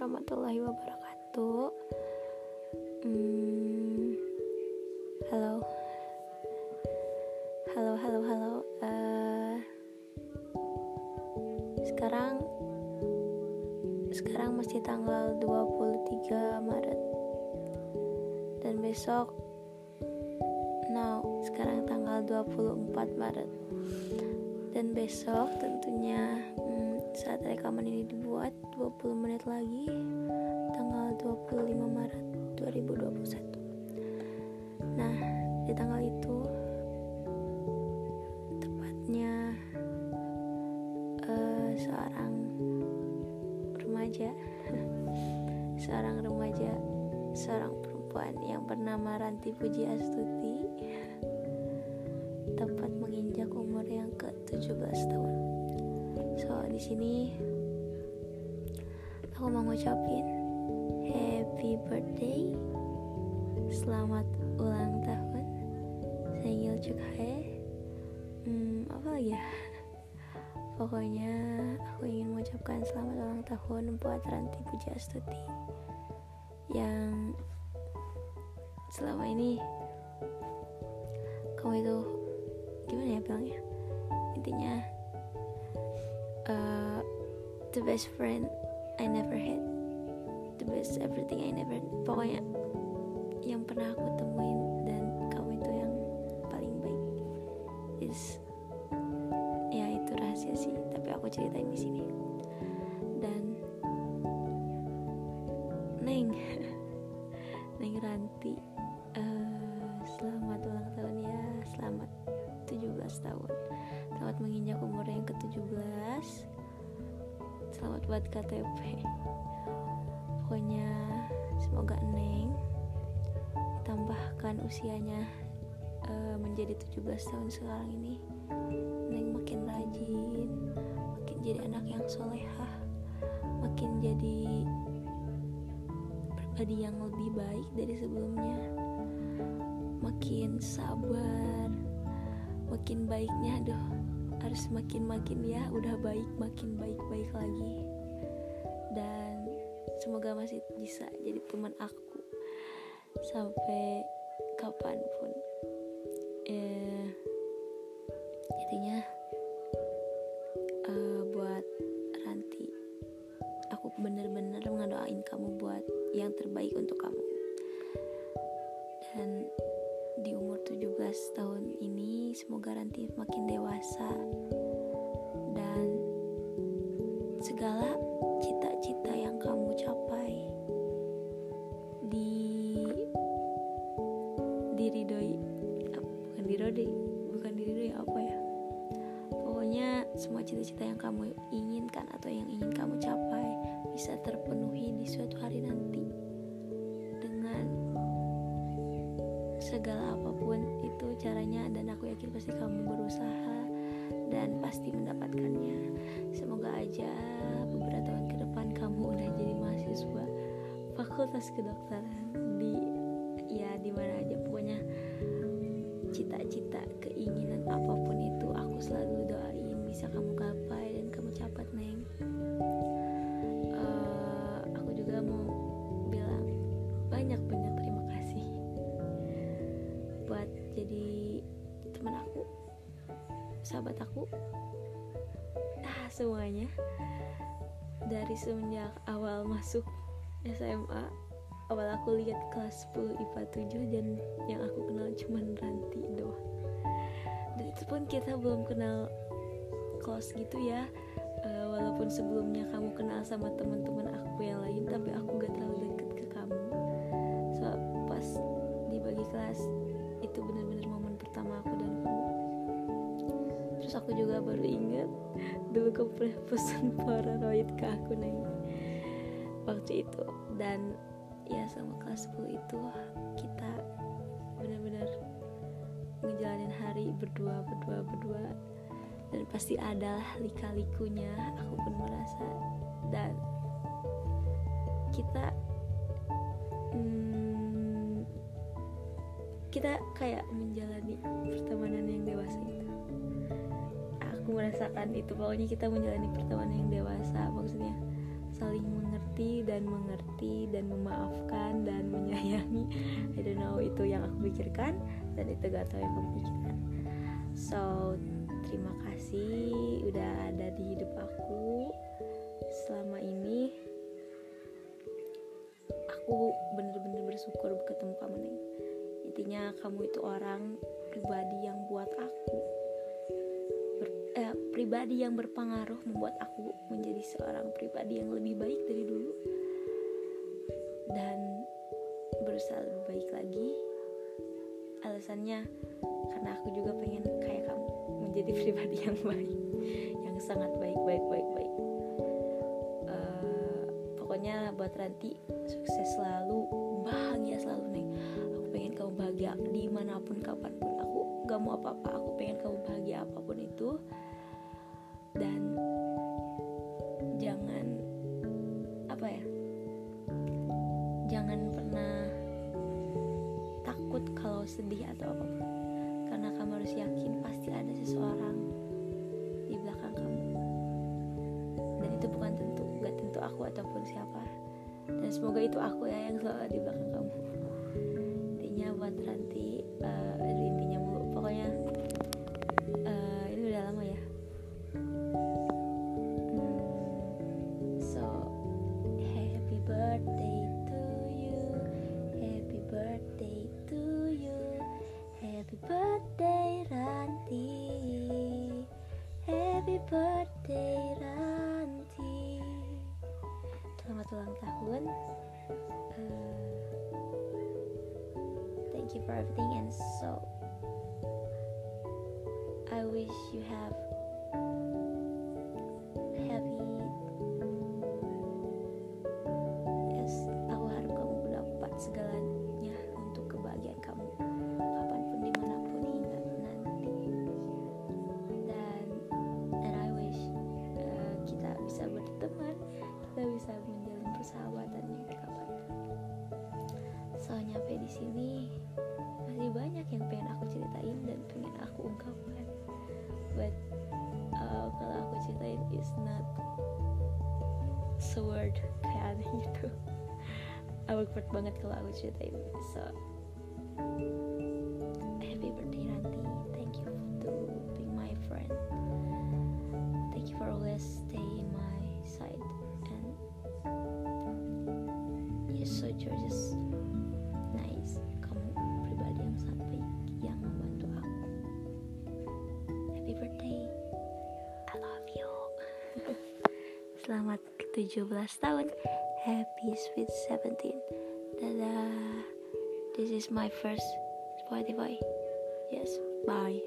warahmatullahi wabarakatuh. Hmm, halo, halo, halo, halo. Uh, sekarang, sekarang masih tanggal 23 Maret dan besok, now sekarang tanggal 24 Maret dan besok tentunya saat rekaman ini dibuat 20 menit lagi tanggal 25 Maret 2021 nah di tanggal itu tepatnya uh, seorang remaja seorang remaja seorang perempuan yang bernama Ranti Puji Astuti tepat menginjak umur yang ke-17 tahun so di sini aku mau ngucapin happy birthday. Selamat ulang tahun. Sengil Cukhae hmm, apa lagi ya? Pokoknya aku ingin mengucapkan selamat ulang tahun buat Ranti Pujastuti yang selama ini kamu itu gimana ya bilangnya? Intinya uh, the best friend I never had. The best everything I never had. pokoknya yang pernah aku temuin dan kamu itu yang paling baik. Is ya itu rahasia sih. Tapi aku ceritain di sini Selamat buat KTP Pokoknya semoga Neng Tambahkan usianya uh, menjadi 17 tahun sekarang ini. Neng makin rajin Makin jadi anak yang solehah Makin jadi pribadi yang lebih baik dari sebelumnya. Makin sabar makin baiknya aduh harus makin makin ya udah baik makin baik baik lagi. Dan semoga masih bisa jadi teman aku sampai kapan pun. Eh intinya uh, buat Ranti aku bener-bener ngedoain kamu buat yang terbaik untuk kamu. Dan di umur 17 tahun ini. Semoga Ranti makin dewasa segala apa pun itu caranya dan aku yakin pasti kamu berusaha dan pasti mendapatkannya. Semoga aja beberapa tahun ke depan kamu udah jadi mahasiswa fakultas kedokteran di ya di mana aja. Pokoknya cita-cita keinginan apa pun itu aku selalu doain bisa kamu gapai dan kamu capai neng. Uh, aku juga mau bilang banyak banyak jadi teman aku sahabat aku. Ah semuanya dari semenjak awal masuk SMA awal aku lihat kelas 10 IPA 7 dan yang aku kenal cuma Ranti doang. Dan itu pun kita belum kenal close gitu ya. Uh, walaupun sebelumnya kamu kenal sama teman-teman aku yang lain tapi aku gak terlalu deket ke kamu. So pas di bagi kelas terus aku juga baru inget dulu kamu pernah pesan polaroid ke aku nih waktu itu. Dan ya sama kelas 10 itu kita benar-benar ngejalanin hari berdua berdua berdua. Dan pasti adalah lika-likunya aku pun merasa. Dan kita hmm, kita kayak menjalani pertemanan yang dewasa itu aku merasakan itu. Pokoknya kita menjalani pertemanan yang dewasa maksudnya saling mengerti dan mengerti dan memaafkan dan menyayangi. I don't know itu yang aku pikirkan dan itu gak tahu yang kamu pikirkan. So terima kasih udah ada di hidup aku. Selama ini aku bener-bener bersyukur ketemu kamu nih intinya kamu itu orang pribadi yang pribadi yang berpengaruh membuat aku menjadi seorang pribadi yang lebih baik dari dulu. Dan berusaha lebih baik lagi. Alasannya karena aku juga pengen kayak kamu menjadi pribadi yang baik yang sangat baik baik baik baik. Uh, pokoknya buat Ranti sukses selalu bahagia selalu nih aku pengen kamu bahagia di mana pun kapan pun. Aku gak mau apa-apa aku pengen kamu bahagia apa pun itu dan jangan apa ya jangan pernah takut kalau sedih atau apa pun. Karena kamu harus yakin pasti ada seseorang di belakang kamu. Dan itu bukan tentu gak tentu aku ataupun siapa. Dan semoga itu aku ya yang selalu di belakang kamu. Intinya buat Ranti uh, birthday Ranti. Selamat ulang tahun. Uh, Thank you for everything and so I wish you have sword kayak aneh gitu awkward banget kalau aku ceritain so. Happy birthday Ranti. Thank you to being my friend. Thank you for always stay in my side. And you're so gorgeous. Selamat ke-17 tahun Happy sweet 17 Dadah. This is my first Spotify. Yes, bye